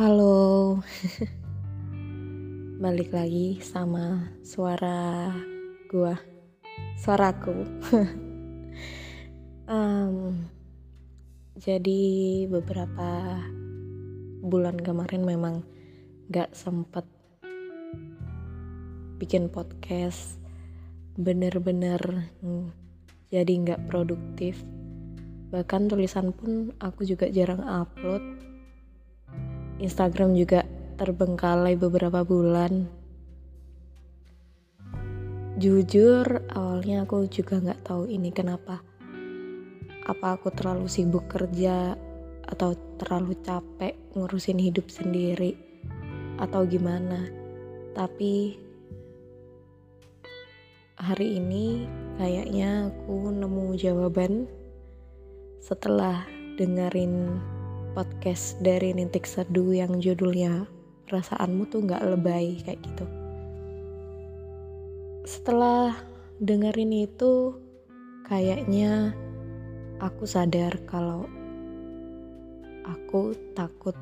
Halo, balik lagi sama suara gua, suaraku. um, jadi beberapa bulan kemarin memang gak sempet bikin podcast, bener-bener jadi gak produktif. Bahkan tulisan pun aku juga jarang upload Instagram juga terbengkalai beberapa bulan. Jujur, awalnya aku juga nggak tahu ini kenapa. Apa aku terlalu sibuk kerja atau terlalu capek ngurusin hidup sendiri atau gimana. Tapi hari ini kayaknya aku nemu jawaban setelah dengerin podcast dari Nintik Seduh yang judulnya perasaanmu tuh nggak lebay kayak gitu. Setelah dengerin itu kayaknya aku sadar kalau aku takut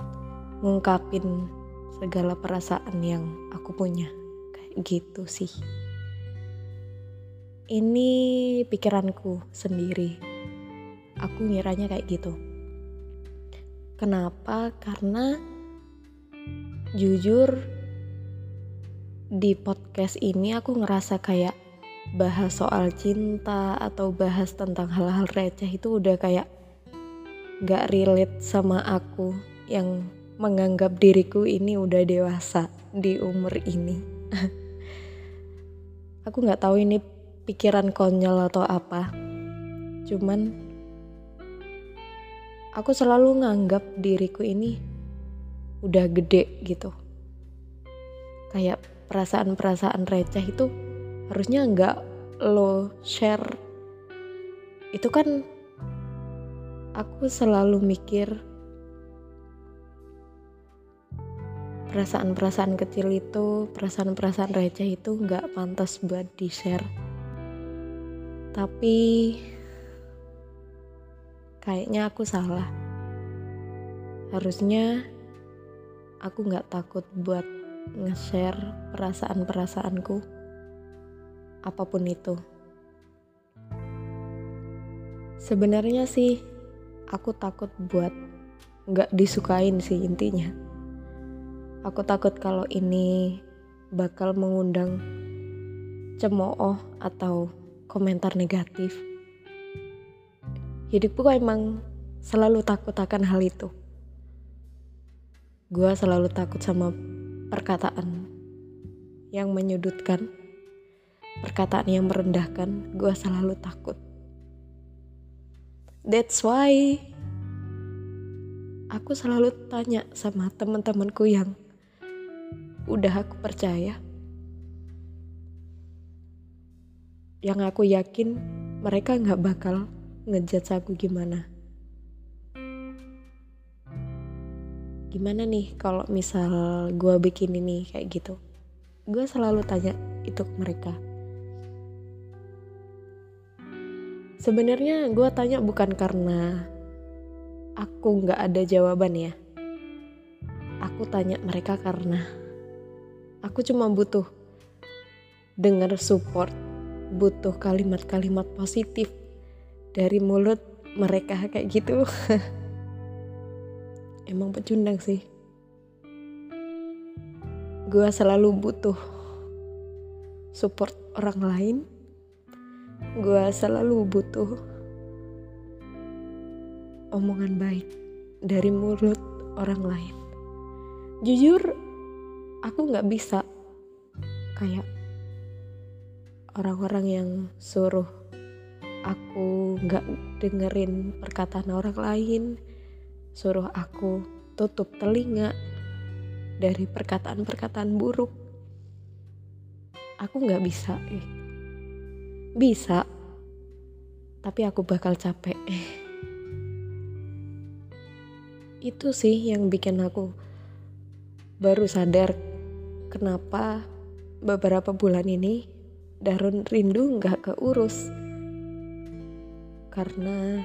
ngungkapin segala perasaan yang aku punya kayak gitu sih. Ini pikiranku sendiri. Aku ngiranya kayak gitu Kenapa? Karena jujur di podcast ini aku ngerasa kayak bahas soal cinta atau bahas tentang hal-hal receh itu udah kayak gak relate sama aku yang menganggap diriku ini udah dewasa di umur ini. aku nggak tahu ini pikiran konyol atau apa. Cuman aku selalu nganggap diriku ini udah gede gitu. Kayak perasaan-perasaan receh itu harusnya nggak lo share. Itu kan aku selalu mikir perasaan-perasaan kecil itu, perasaan-perasaan receh itu nggak pantas buat di share. Tapi kayaknya aku salah. Harusnya aku nggak takut buat nge-share perasaan-perasaanku, apa pun itu. Sebenarnya sih, aku takut buat nggak disukain sih intinya. Aku takut kalau ini bakal mengundang cemooh atau komentar negatif hidupku emang selalu takut akan hal itu. Gue selalu takut sama perkataan yang menyudutkan, perkataan yang merendahkan. Gue selalu takut. That's why aku selalu tanya sama teman-temanku yang udah aku percaya. Yang aku yakin mereka nggak bakal ngejudge aku gimana? Gimana nih kalau misal gue bikin ini kayak gitu? Gue selalu tanya itu ke mereka. Sebenarnya gue tanya bukan karena aku nggak ada jawaban ya. Aku tanya mereka karena aku cuma butuh dengar support butuh kalimat-kalimat positif dari mulut mereka kayak gitu. Emang pecundang sih. Gue selalu butuh support orang lain. Gue selalu butuh omongan baik dari mulut orang lain. Jujur aku nggak bisa kayak orang-orang yang suruh aku nggak dengerin perkataan orang lain, suruh aku tutup telinga dari perkataan-perkataan buruk. Aku nggak bisa, eh. bisa, tapi aku bakal capek. Itu sih yang bikin aku baru sadar kenapa beberapa bulan ini Darun rindu nggak keurus karena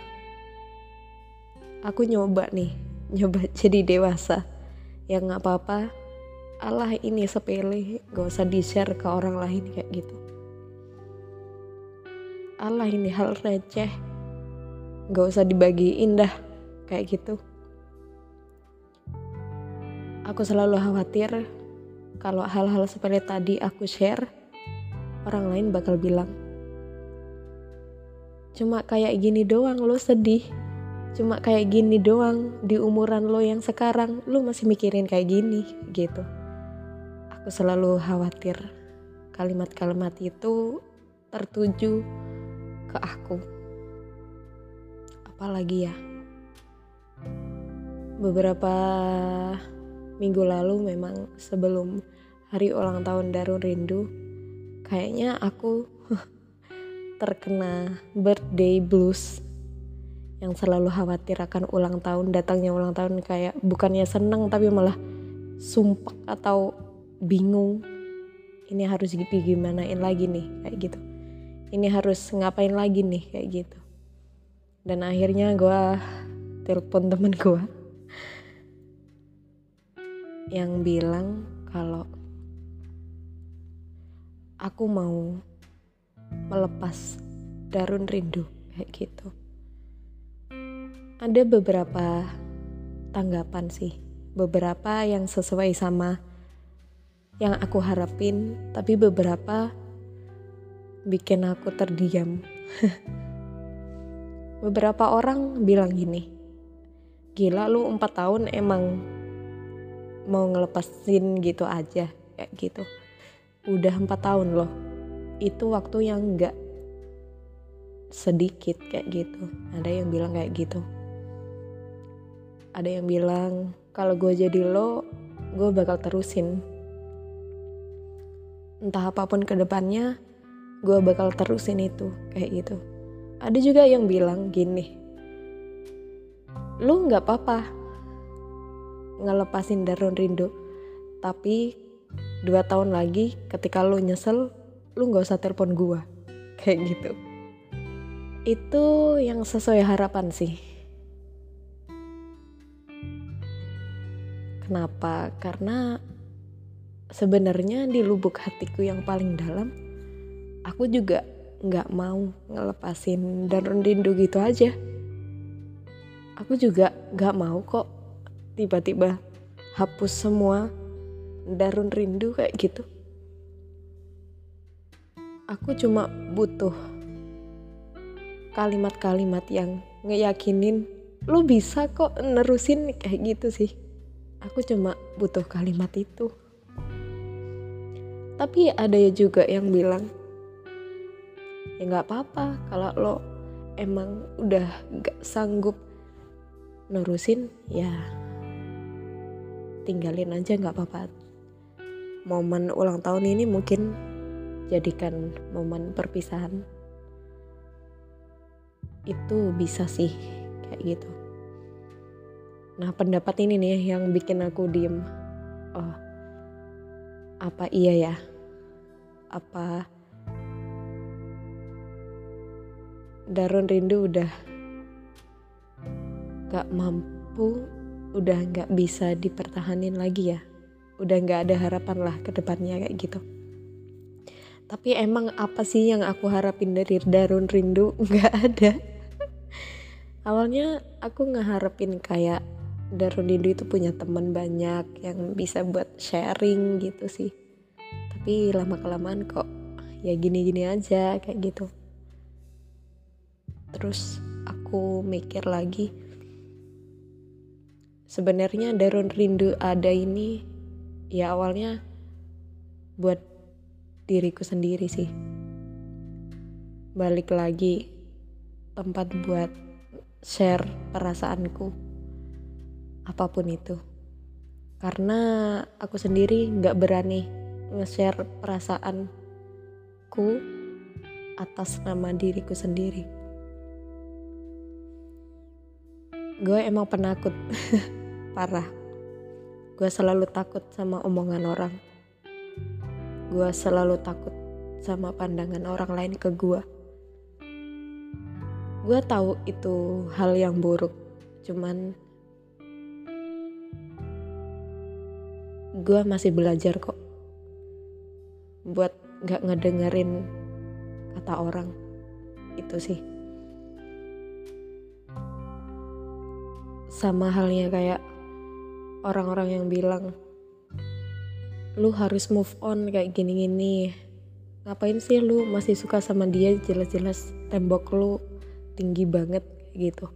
aku nyoba nih, nyoba jadi dewasa, ya nggak apa-apa. Allah ini sepele. Gak usah di share ke orang lain kayak gitu. Allah ini hal receh. Gak usah dibagiin dah kayak gitu. Aku selalu khawatir kalau hal-hal seperti tadi aku share orang lain bakal bilang cuma kayak gini doang lo sedih. Cuma kayak gini doang di umuran lo yang sekarang lo masih mikirin kayak gini gitu. Aku selalu khawatir kalimat-kalimat itu tertuju ke aku. Apalagi ya beberapa minggu lalu memang sebelum hari ulang tahun Darun Rindu kayaknya aku terkena birthday blues yang selalu khawatir akan ulang tahun datangnya ulang tahun kayak bukannya seneng tapi malah sumpah atau bingung. Ini harus gimanain lagi nih kayak gitu. Ini harus ngapain lagi nih kayak gitu. Dan akhirnya gue telepon temen gue yang bilang kalau aku mau melepas darun rindu kayak gitu. Ada beberapa tanggapan sih, beberapa yang sesuai sama yang aku harapin, tapi beberapa bikin aku terdiam. beberapa orang bilang gini, gila lu 4 tahun emang mau ngelepasin gitu aja kayak gitu udah empat tahun loh itu waktu yang nggak sedikit kayak gitu. Ada yang bilang kayak gitu. Ada yang bilang kalau gue jadi lo gue bakal terusin. Entah apa pun ke depannya gue bakal terusin itu kayak gitu. Ada juga yang bilang gini lu nggak apa-apa ngelepasin Darun Rindu tapi dua tahun lagi ketika lo nyesel lo nggak usah telepon gua. Kayak gitu. Itu yang sesuai harapan sih. Kenapa? Karena sebenarnya di lubuk hatiku yang paling dalam aku juga nggak mau ngelepasin Darun Rindu gitu aja. Aku juga nggak mau kok tiba-tiba hapus semua darun rindu kayak gitu aku cuma butuh kalimat-kalimat yang ngeyakinin lu bisa kok nerusin kayak gitu sih. Aku cuma butuh kalimat itu. Tapi ada ya juga yang bilang ya nggak apa-apa kalau lo emang udah gak sanggup nerusin ya tinggalin aja nggak apa-apa. Momen ulang tahun ini mungkin jadikan momen perpisahan. Itu bisa sih kayak gitu. Nah pendapat ini nih yang bikin aku diem. Oh apa iya ya? Apa Darun Rindu udah gak mampu udah nggak bisa dipertahanin lagi ya? Udah nggak ada harapan lah ke depannya kayak gitu tapi emang apa sih yang aku harapin dari Darun Rindu? Nggak ada. Awalnya aku ngeharapin kayak Darun Rindu itu punya teman banyak yang bisa buat sharing gitu sih. Tapi lama kelamaan kok ya gini-gini aja kayak gitu. Terus aku mikir lagi sebenarnya Darun Rindu ada ini ya awalnya buat diriku sendiri sih. Balik lagi tempat buat share perasaanku apa pun itu. Karena aku sendiri nggak berani nge-share perasaanku atas nama diriku sendiri. Gue emang penakut. Parah. Gue selalu takut sama omongan orang gue selalu takut sama pandangan orang lain ke gue gue tahu itu hal yang buruk cuman gue masih belajar kok buat gak ngedengerin kata orang. Itu sih. Sama halnya kayak orang-orang yang bilang lu harus move on kayak gini-gini. Ngapain sih lu masih suka sama dia? Jelas-jelas tembok lu tinggi banget gitu.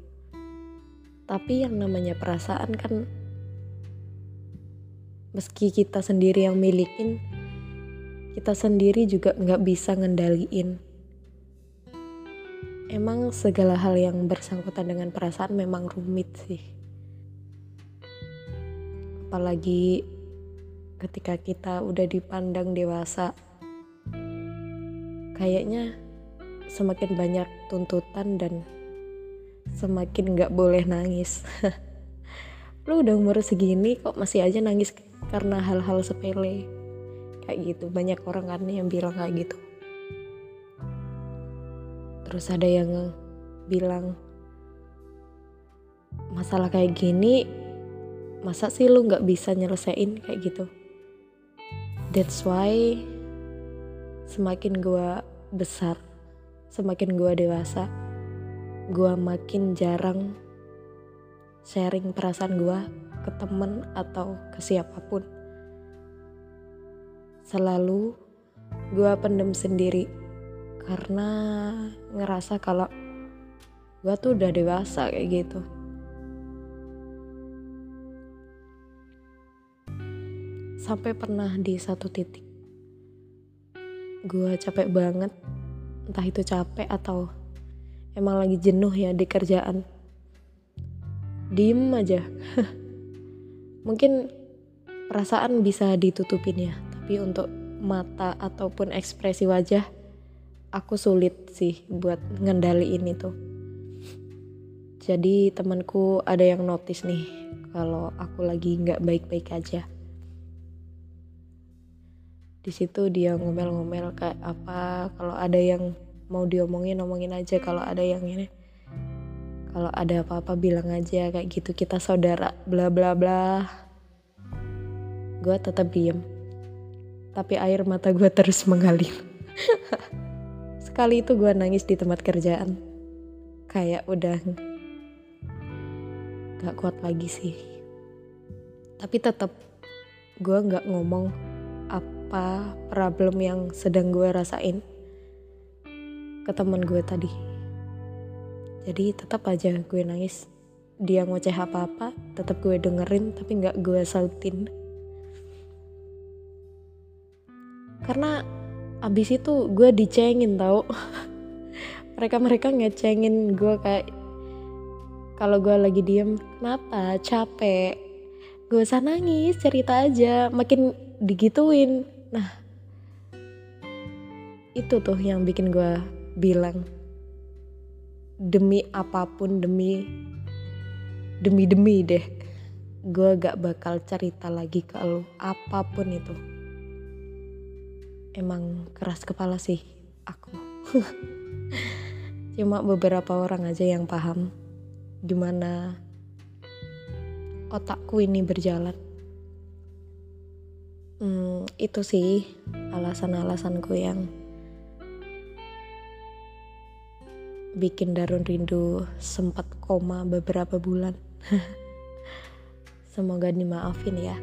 Tapi yang namanya perasaan kan meski kita sendiri yang milikin kita sendiri juga nggak bisa ngendaliin. Emang segala hal yang bersangkutan dengan perasaan memang rumit sih. Apalagi ketika kita udah dipandang dewasa kayaknya semakin banyak tuntutan dan semakin nggak boleh nangis. Lu udah umur segini kok masih aja nangis karena hal-hal sepele? Kayak gitu banyak orang kan yang bilang kayak gitu. Terus ada yang bilang masalah kayak gini masa sih lu nggak bisa nyelesain? Kayak gitu that's why semakin gue besar semakin gue dewasa gue makin jarang sharing perasaan gue ke temen atau ke siapa pun. Selalu gue pendem sendiri karena ngerasa kalau gue tuh udah dewasa kayak gitu sampai pernah di satu titik. Gue capek banget entah itu capek atau emang lagi jenuh ya di kerjaan. Diem aja. Mungkin perasaan bisa ditutupin ya tapi untuk mata ataupun ekspresi wajah aku sulit sih buat ngendaliin itu jadi temanku ada yang notice nih kalau aku lagi nggak baik-baik aja di situ dia ngomel-ngomel kayak apa kalau ada yang mau diomongin omongin aja kalau ada yang ini kalau ada apa-apa bilang aja kayak gitu kita saudara bla bla bla gue tetap diem tapi air mata gue terus mengalir Sekali itu gue nangis di tempat kerjaan. Kayak udah gak kuat lagi sih. Tapi tetap gue gak ngomong apa problem yang sedang gue rasain ke teman gue tadi. Jadi tetap aja gue nangis. Dia ngoceh apa-apa, tetap gue dengerin tapi gak gue sautin. Karena abis itu gue dicengin tau mereka mereka ngecengin gue kayak kalau gue lagi diem kenapa capek gue usah nangis cerita aja makin digituin nah. Itu tuh yang bikin gue bilang demi apa pun demi demi demi deh gue gak bakal cerita lagi ke lo apa pun itu. Emang keras kepala sih aku. Cuma beberapa orang aja yang paham gimana otakku ini berjalan hmm, itu sih alasan-alasanku yang bikin Darun Rindu sempat koma beberapa bulan. Semoga dimaafin ya.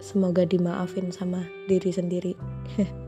Semoga dimaafin sama diri sendiri